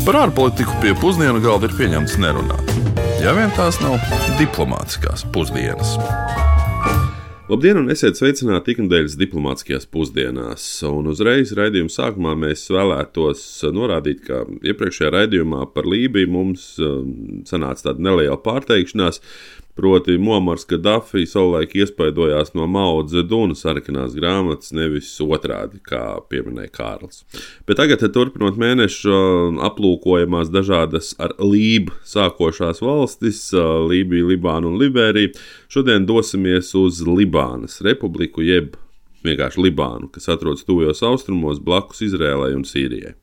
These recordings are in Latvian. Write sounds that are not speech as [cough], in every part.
Par ārpolitiku pie pusdienu galda ir pieņemts nerunāt. Ja vien tās nav diplomātiskās pusdienas. Labdien, un esiet sveicināti ikdienas diplomātiskajās pusdienās. Un uzreiz raidījuma sākumā mēs vēlētos norādīt, ka iepriekšējā raidījumā par Lībiju mums um, sanāca tāda neliela pārteikšanās. Proti, Muamars Kadafī savulaik iespaidojās no Maudze Duna sarkanās grāmatas, nevis otrādi, kā pieminēja Kārls. Bet tagad, turpinot mēnešu aplūkojamās dažādas ar lību sākošās valstis - Lībija, Libāna un Liberija, šodien dosimies uz Libānas republiku, jeb vienkārši Libānu, kas atrodas tuvajos austrumos blakus Izrēlai un Sīrijai.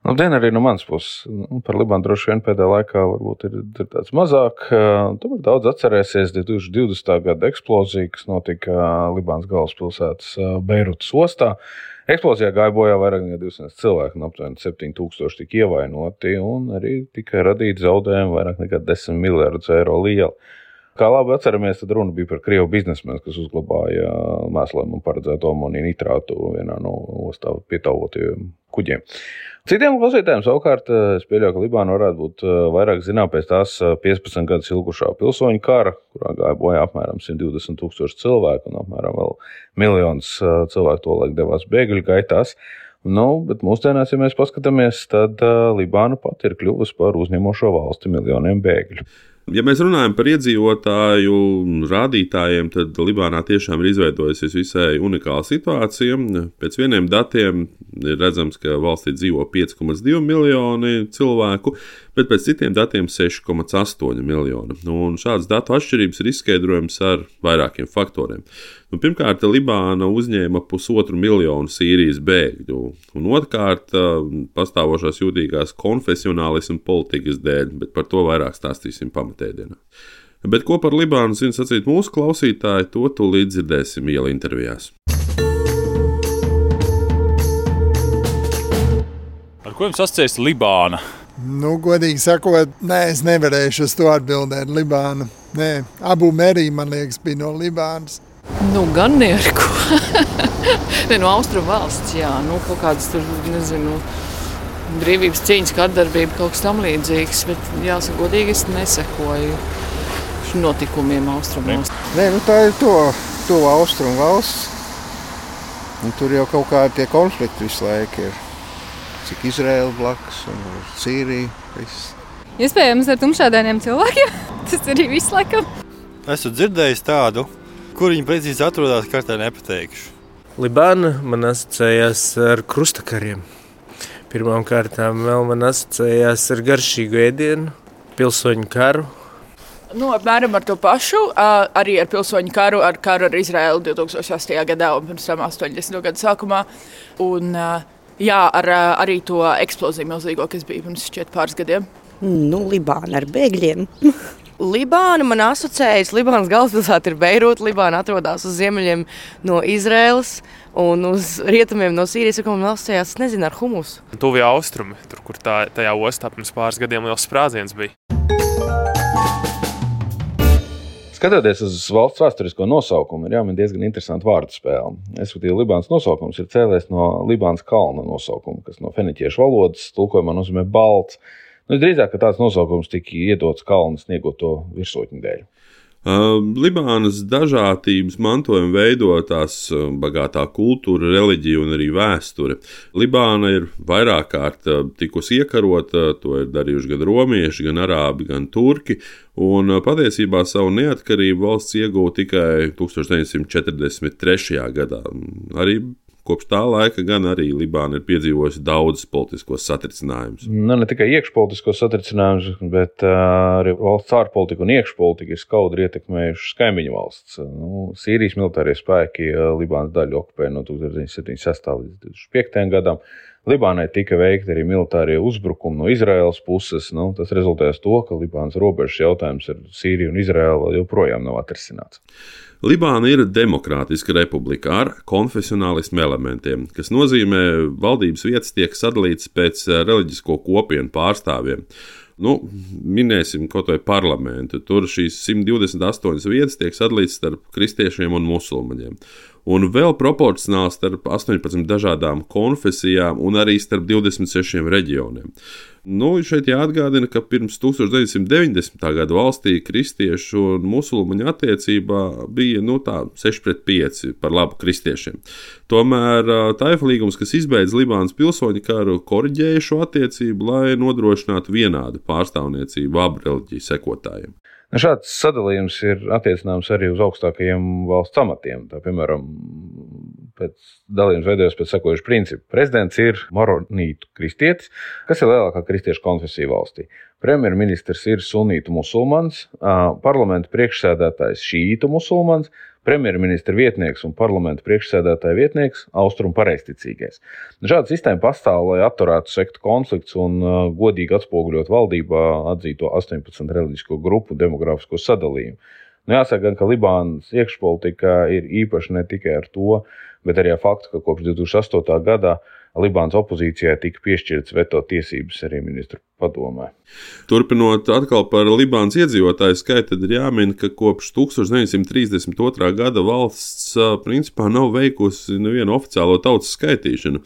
Labdien, arī no manas puses. Nu, par Libānu droši vien pēdējā laikā varbūt ir, ir tāds mazāk. Tomēr daudz atcerēsies 2020. gada eksploziju, kas notika Libānas galvaspilsētas Beirutas ostā. Eksplozijā gāja bojā vairāk nekā 200 cilvēku, un aptuveni 7000 tika ievainoti, un arī tika radīti zaudējumi vairāk nekā 10 miljardus eiro lieli. Kā labi atceramies, tad runa bija par krievu biznesmenu, kas uzglabāja mēslēm paredzēto amoniju nitrātu vienā no ostā pietāvotajiem kuģiem. Citiem klausītājiem savukārt eh, es pieļauju, ka Libāna varētu būt eh, vairāk zināma pēc tās 15 eh, gadus ilgušā pilsoņu kara, kurā gāja bojā apmēram 120 tūkstoši cilvēku un apmēram vēl miljons cilvēku to laiku devās bēgļu gaitās. Nu, bet mūsdienās, ja mēs paskatāmies, tad Libāna pati ir kļuvusi par uzņemošo valsti miljoniem bēgļu. Ja mēs runājam par iedzīvotāju rādītājiem, tad Libānā tiešām ir izveidojusies visai unikāla situācija. Pēc vieniem datiem ir redzams, ka valstī dzīvo 5,2 miljoni cilvēku, bet pēc citiem datiem 6,8 miljoni. Nu, un šādas datu atšķirības ir izskaidrojams ar vairākiem faktoriem. Nu, pirmkārt, Libāna uzņēma pusotru miljonu Sīrijas bēgļu, un otrkārt, pastāvošās jūtīgās konfesionālismu politikas dēļ, bet par to vairāk stāstīsim pamatēdienā. Bet ko par Libānu zina sacīt mūsu klausītāji, to tūlīt dzirdēsim iela intervijās. Ar ko jums asociējas Libāna? Nu, godīgi sakot, nē, es nevarēšu uz to atbildēt. Libāna. Nē, abu mērī, man liekas, bija no Libānas. Nu, gan neko. [laughs] ne no austrumu valsts, jā, nu, kaut kādas tur, nezinu, brīvības cīņas kārdarbība, kaut kas tam līdzīgs. Bet, jāsaka, godīgi, es nesekoju notikumiem austrumos. Nē, nu, tā ir to, to austrumu valsts. Un tur jau kaut kādi konflikti visu laiku ir cik Izraela blakus un Sīrija. Viss. Iespējams, ar tumšādainiem cilvēkiem. [laughs] Tas arī viss laikam. Esmu dzirdējis tādu, kur viņi precīzi atrodas, kartē nepateikšu. Libāna man asociējās ar krustakariem. Pirmkārt, vēl man asociējās ar garšīgu ēdienu, pilsoņu karu. Nu, apmēram ar to pašu, arī ar pilsoņu karu, ar karu ar Izraēlu 2008. gadā un pirms tam 80. gada sākumā. Un, uh, Jā, ar arī to eksploziju milzīgo, kas bija pirms pāris gadiem. Nu, Libāna ar bēgļiem. [laughs] Libāna man asociējas. Libānas galvaspilsēta ir Beirūta. Libāna atrodas uz ziemeļiem no Izraēlas un uz rietumiem no Sīrijas. Un man asociējās, nezinu, ar humusu. Tuvie austrumi, tur, kur tā, tajā ostā pirms pāris gadiem liels sprādziens bija. Skatoties uz valsts vēsturisko nosaukumu, ir jāmin diezgan interesanti vārdu spēle. Es domāju, ka Libānas nosaukums ir cēlies no Libānas kalna nosaukuma, kas no feniķiešu valodas tulkojumā nozīmē balts. Nu, drīzāk tāds nosaukums tika iedots kalna sniegoto virsotņu dēļ. Libānas dažādības mantojuma veido tās bagātā kultūra, reliģija un arī vēsture. Libāna ir vairāk kārt tikusi iekarota, to ir darījuši gan romieši, gan arābi, gan turki. Un patiesībā savu neatkarību valsts ieguva tikai 1943. gadā. Arī Kopš tā laika gan arī Libāna ir piedzīvojusi daudzus politiskos satricinājumus. Nu, ne tikai iekšpolitiskos satricinājumus, bet uh, arī valsts ārpolitika un iekšpolitika ir skaudri ietekmējušas kaimiņu valsts. Nu, Sīrijas militārie spēki Libānas daļu okupēja no 1976. līdz 2005. gadam. Libānai tika veikti arī militārie uzbrukumi no Izraēlas puses. Nu, tas rezultējas to, ka Libānas robežas jautājums ar Sīriju un Izraēlu joprojām nav atrisināts. Libāna ir demokrātiska republika ar konfesionālismu elementiem, kas nozīmē, ka valdības vietas tiek sadalītas pēc eh, reliģisko kopienu pārstāvjiem. Nu, minēsim kaut vai parlamentu. Tur šīs 128 vietas tiek sadalītas starp kristiešiem un musulmaņiem. Un vēl proporcionāli starp 18 dažādām konfesijām un arī starp 26 reģioniem. Nu, šeit jāatgādina, ka pirms 1990. gada valstī kristiešu un musulmaņu attiecībā bija nu, tā, 6 pret 5 par labu kristiešiem. Tomēr Taifa līgums, kas izbeidz Libānas pilsoņu karu, korģēja šo attiecību, lai nodrošinātu vienādu pārstāvniecību abu reliģiju sekotājiem. Nu, šāds sadalījums ir attiecināms arī uz augstākajiem valsts amatiem. Tā, piemēram, pēc dalījuma veidojas pēc sekojoša principa. Prezidents ir moronītu kristietis, kas ir lielākā kristiešu konfesija valstī. Premjerministrs ir sunītu musulmanis, parlamenta priekšsēdētājs šītu musulmanis, premjerministra vietnieks un parlamenta priekšsēdētāja vietnieks - austrumu pareizticīgais. Šāda sistēma pastāv, lai atturētu sektu konflikts un godīgi atspoguļot valdībā atzīto 18 reliģisko grupu demografisko sadalījumu. Nu, jāsaka, gan, ka Libānas iekšpolitika ir īpaša ne tikai ar to, bet arī ar faktu, ka kopš 2008. gada Libānas opozīcijai tika piešķirtas veto tiesības arī ministru padomē. Turpinot atkal par Libānas iedzīvotāju skaitu, tad ir jāmin, ka kopš 1932. gada valsts principā nav veikusi nevienu oficiālo tautas skaitīšanu.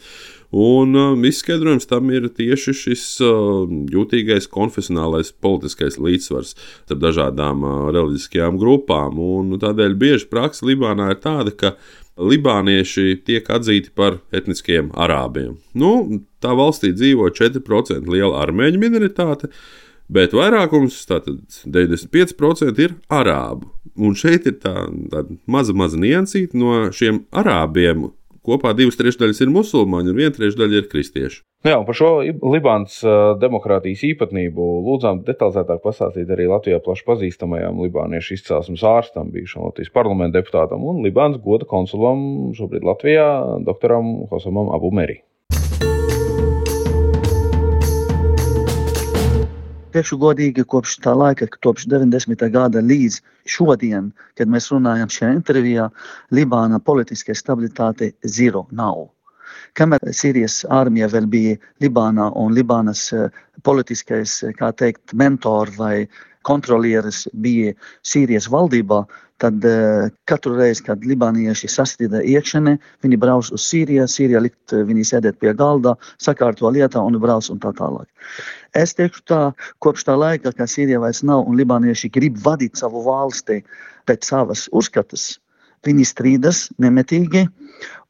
Un uh, izskaidrojums tam ir tieši šis uh, jūtīgais konfesionālais politiskais līdzsvars starp dažādām uh, reliģiskajām grupām. Un tādēļ bieži praksa Libānā ir tāda, ka libānieši tiek atzīti par etniskiem arābiem. Nu, tā valstī dzīvo 4% liela armēņu minoritāte, bet vairākums, tātad 95%, ir arābu. Un šeit ir tā, tā maza, maza niansīta no šiem arābiem. Kopā divas trešdaļas ir musulmaņi, un viena trešdaļa ir kristieši. Nu jā, par šo Libānas demokrātijas īpatnību lūdzām detalizētāk pastāstīt arī Latvijā plaši pazīstamajam libāniešu izcelsmes ārstam, bijušam Latvijas parlamenta deputātam un Libānas goda konsulam šobrīd Latvijā, doktoram Hosamam Abu Teikšu godīgi, kopš tā laika, kopš 90. gada līdz šodien, kad mēs runājam šajā intervijā, Libāna politiskai stabilitāte zero nav. Kamēr Sīrijas armija vēl bija Libānā un Libānas eh, politiskais, eh, kā teikt, mentor vai kontrolieris bija Sīrijas valdībā, tad uh, katru reizi, kad libānieši sastrīda iekšēnē, viņi brauc uz Sīriju, Sīrijā likt viņi sēdēt pie galda, sakārto lietā un brauc un tā tālāk. Es teiktu tā, kopš tā laika, kad Sīrija vairs nav un libānieši grib vadīt savu valsti pēc savas uzskatas, viņi strīdas nemetīgi,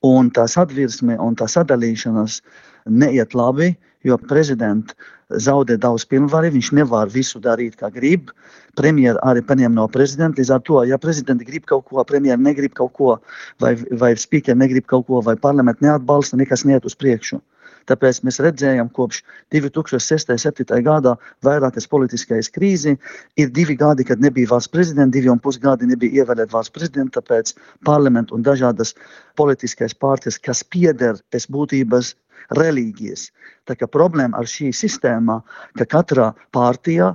un tās atvirsme un tā sadalīšanās neiet labi, jo prezidents zaudē daudz pilnvaru, viņš nevar visu darīt, kā grib. Premjerministrs arī paņem no prezidenta. Līdz ar to, ja prezidents grib kaut ko, premjerministrs negrib kaut ko, vai, vai spīkeri negrib kaut ko, vai parlaments neatbalsta, nekas neiet uz priekšu. Tāpēc mēs redzējām, kopš 2006. un 2007. gadā vairākas politiskais krīzi. Ir divi gadi, kad nebija valsts prezidenta, divi un pus gadi nebija ievēlēta valsts prezidenta, tāpēc parlamentu un dažādas politiskās partijas, kas pieder pēc būtības reliģijas. Tā kā problēma ar šī sistēmā, ka katrā partijā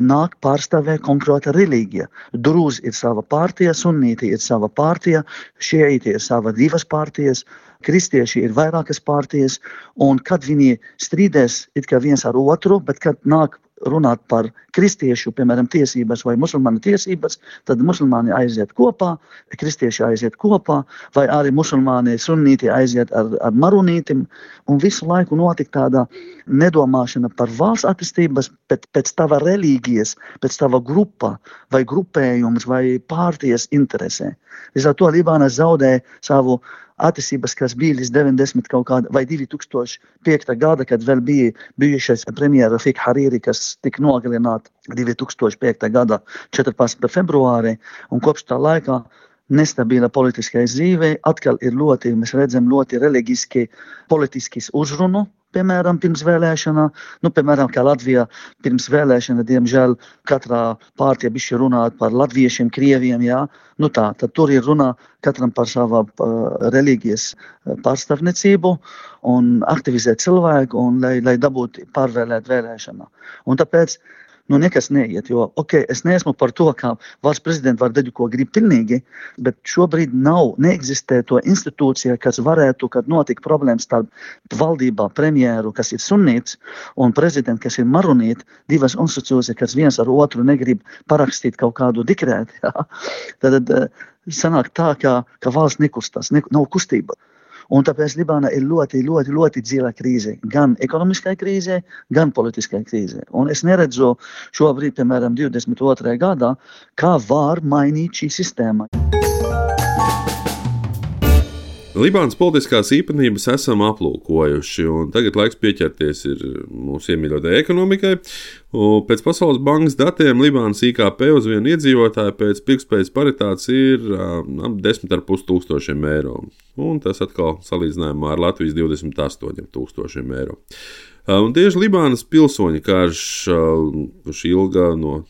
nāk pārstāvēt konkrēta reliģija. Drūzi ir sava partija, sunīti ir sava partija, šieiti ir sava divas partijas, kristieši ir vairākas partijas, un kad viņi strīdēs it kā viens ar otru, bet kad nāk runāt par kristiešu, piemēram, tiesības vai musulmaņu tiesības, tad musulmaņi aiziet kopā, kristieši aiziet kopā, vai arī musulmaņi sunīti aiziet ar, ar marunītim. Un visu laiku notika tāda nedomāšana par valsts attīstības, bet pēc tava reliģijas, pēc tava grupa vai grupējums vai pārties interesē. Līdz ar to Libāna zaudēja savu attiecības, kas bija līdz 90 kaut kāda vai 2005. gada, kad vēl bija bijušais premjera Fika Hariri, kas tika nogalināta 2005. gada 14. februārī, un kopš tā laika nestabila politiskā dzīve, atkal ir ļoti, mēs redzam, ļoti reliģiski, politiski uzrunu piemēram, pirms vēlēšanām. Nu, piemēram, kā Latvijā pirms vēlēšanām, diemžēl, katrā pārtie bišķi runāt par latviešiem, krieviem. Jā. Nu, tā, tad tur ir runa katram par savu uh, reliģijas pārstāvniecību un aktivizēt cilvēku, un, lai, lai dabūtu pārvēlēt vēlēšanā. Un tāpēc nu nekas neiet. Jo, ok, es neesmu par to, ka valsts prezidents var darīt, ko grib pilnīgi, bet šobrīd nav, neeksistē to institūcija, kas varētu, kad notika problēmas starp valdībā premjeru, kas ir sunīts, un prezidentu, kas ir maronīti, divas institūcijas, kas viens ar otru negrib parakstīt kaut kādu dikrētu. [laughs] Ja? Tad eh, sanāk tā, ka, ka valsts nekustās, ne, nav kustība. Un tāpēc Libāna ir ļoti, ļoti, ļoti dziļa krīze. Gan ekonomiskā krīze, gan politiskā krīze. Un es neredzu šobrīd, piemēram, 22. gadā, kā var mainīt šī sistēma. Libānas politiskās īpatnības esam aplūkojuši, un tagad laiks pieķerties mūsu iemīļotajai ekonomikai. Pēc Pasaules bankas datiem Libānas IKP uz vienu iedzīvotāju pēc pirktspējas paritātes ir ap 10,5 tūkstošiem eiro. Un tas atkal salīdzinājumā ar Latvijas 28 tūkstošiem eiro. Un tieši Libānas pilsoņu karš, kurš ilga no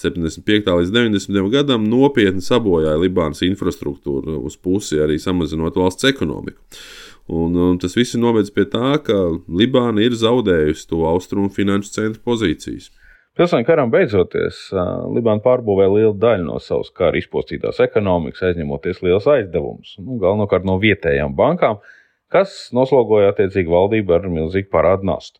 75. līdz 90. gadam nopietni sabojāja Libānas infrastruktūru uz pusi, arī samazinot valsts ekonomiku. Un, un tas viss ir novedis pie tā, ka Libāna ir zaudējusi to austrumu finanšu centru pozīcijas. Pilsoņu karam beidzoties, Libāna pārbūvēja lielu daļu no savas kara izpostītās ekonomikas, aizņemoties liels aizdevumus, nu, galvenokārt no vietējām bankām, kas noslogoja attiecīgi valdību ar milzīgu parādu nastu.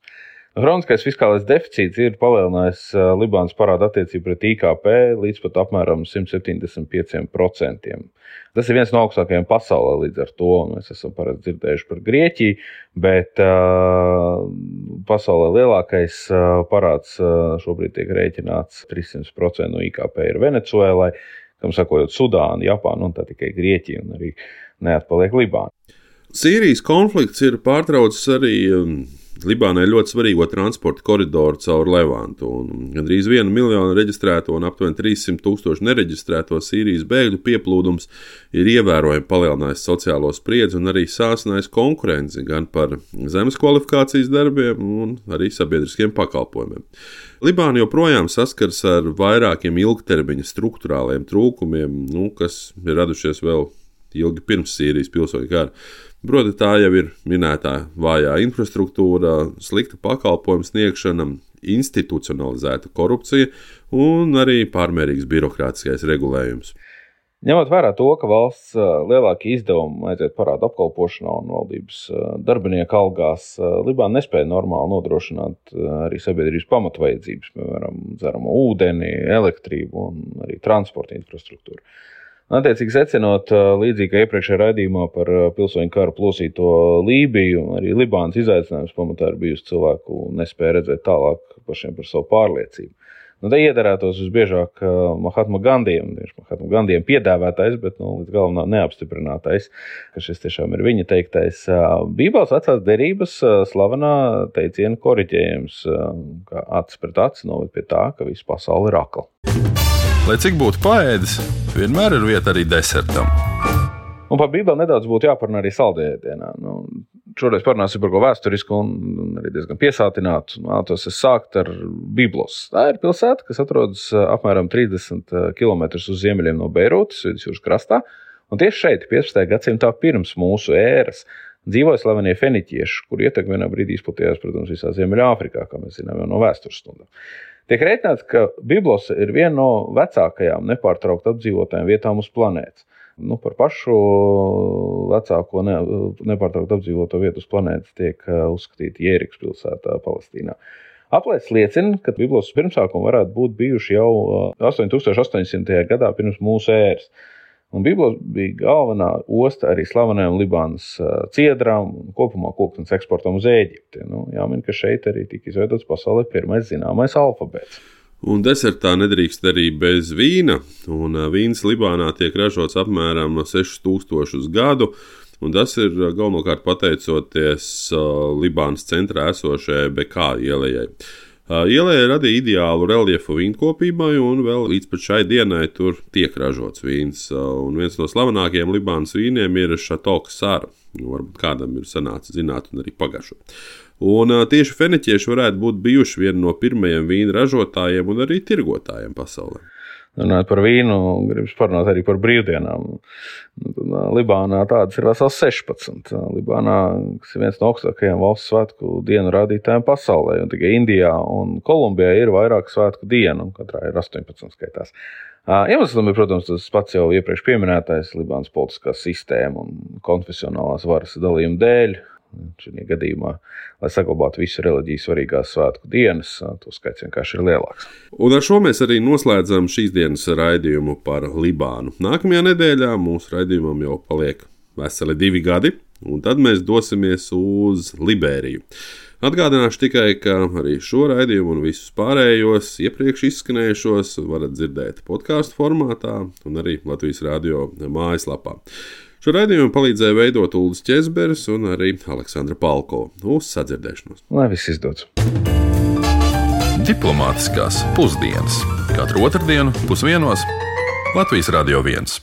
Hroniskais fiskālais deficīts ir palielinājis Libānas parāda attiecību pret IKP līdz pat apmēram 175%. Tas ir viens no augstākajiem pasaulē līdz ar to. Mēs esam parasti dzirdējuši par Grieķiju, bet uh, pasaulē lielākais uh, parāds šobrīd tiek rēķināts 300% no IKP ir Venecuēlai, kam sakojot Sudāna, Japāna un tā tikai Grieķija un arī neatpaliek Libāna. Sīrijas konflikts ir pārtraucis arī um, Libānai ļoti svarīgo transporta koridoru caur Levantu. Gandrīz viena miljona reģistrēto un aptuveni 300 tūkstoši nereģistrēto Sīrijas bēgļu pieplūdums ir ievērojami palielinājis sociālo spriedzi un arī sācinājis konkurenci gan par zemes kvalifikācijas darbiem, gan arī sabiedriskiem pakalpojumiem. Libāna joprojām saskars ar vairākiem ilgtermiņa struktūrāliem trūkumiem, nu, kas ir radušies vēl ilgi pirms Sīrijas pilsoņu kara. Proti, tā jau ir minētā vājā infrastruktūra, slikta pakalpojumu sniegšana, institucionalizēta korupcija un arī pārmērīgs birokrātiskais regulējums. Ņemot vērā to, ka valsts lielākie izdevumi aiziet parādu apkalpošanā un valdības darbinieku algās, Libāna nespēja normāli nodrošināt arī sabiedrības pamatvajadzības, piemēram, dzeramo ūdeni, elektrību un arī transporta infrastruktūru. Attiecīgi secinot, līdzīgi kā iepriekšējā raidījumā par pilsoņu karu plosīto Lībiju, arī Libānas izaicinājums pamatā ir bijusi cilvēku nespēja redzēt tālāk pašiem par savu pārliecību. Nu, te iedarētos visbiežāk Mahatma Gandijam, tieši Mahatma Gandijam piedāvātais, bet nu, līdz galam neapstiprinātais, ka šis tiešām ir viņa teiktais. Bībeles vecās derības slavenā teiciena koriģējums, ka acis pret aci noved pie tā, ka visa pasaule ir akla. Lai cik būtu paēdis, vienmēr ir vieta arī desertam. Un par Bībeli nedaudz būtu jāparunā arī saldējā dienā. Nu, šoreiz parunāsim par ko vēsturisku un, arī diezgan piesātinātu. Mātos es sākt ar Bīblos. Tā ir pilsēta, kas atrodas apmēram 30 km uz ziemeļiem no Beirutas, vidusjūras krastā. Un tieši šeit, 15. gadsimtā pirms mūsu ēras, dzīvoja slavenie feniķieši, kur ietekme vienā brīdī izplatījās, protams, visā Ziemeļāfrikā, kā mēs zinām, no vēstures stundām. Tiek rēķināts, ka Bīblos ir viena no vecākajām nepārtraukti apdzīvotajām vietām uz planētas. Nu, par pašu vecāko ne, nepārtraukti apdzīvoto vietu uz planētas tiek uh, uzskatīta Jēriks pilsētā, Palestīnā. Aplēses liecina, ka Bīblos pirmsākumi varētu būt bijuši jau 8800. Uh, gadā pirms mūsu ēras. Un Bīblos bija galvenā osta arī slavenajam Libānas ciedrām un kopumā koksnes eksportam uz Eģipti. Nu, jāmin, ka šeit arī tika izveidots pasaulē pirmais zināmais alfabēts. Un desertā nedrīkst arī bez vīna. Un vīns Libānā tiek ražots apmēram 6000 gadu. Un tas ir galvenokārt pateicoties Libānas centrā esošajai Bekā ielai. Ielē radīja ideālu reljefu vīnkopībai, un vēl līdz šai dienai tur tiek ražots vīns. Un viens no slavenākajiem Libānas vīniem ir Šatoka Sāra. Nu, varbūt kādam ir sanācis zināt, un arī pagašo. Un tieši feniķieši varētu būt bijuši vieni no pirmajiem vīna ražotājiem un arī tirgotājiem pasaulē. Runājot par vīnu, gribas parunāt arī par brīvdienām. Nu, Libānā tādas ir vesels 16. Libānā, kas ir viens no augstākajiem valsts svētku dienu rādītājiem pasaulē, un tikai Indijā un Kolumbijā ir vairāk svētku dienu, katrā ir 18 skaitās. Iemesls tam ir, protams, tas pats jau iepriekš minētais Libānas politiskā sistēma un konfesionālās varas dalījuma dēļ, Šajā gadījumā, lai saglabātu visu reliģiju svarīgās svētku dienas, to skaits vienkārši ir lielāks. Un ar šo mēs arī noslēdzam šīs dienas raidījumu par Libānu. Nākamajā nedēļā mūsu raidījumam jau paliek veseli divi gadi, un tad mēs dosimies uz Liberiju. Atgādināšu tikai, ka arī šo raidījumu un visus pārējos iepriekš izskanējušos varat dzirdēt podkāstu formātā un arī Latvijas radio mājaslapā. Šo raidījumu palīdzēja veidot Ulris Česbergs un arī Aleksandra Palko. Uz sadzirdēšanos! Lai viss izdodas! Diplomātiskās pusdienas katru otrdienu pusdienos Latvijas Radio 1.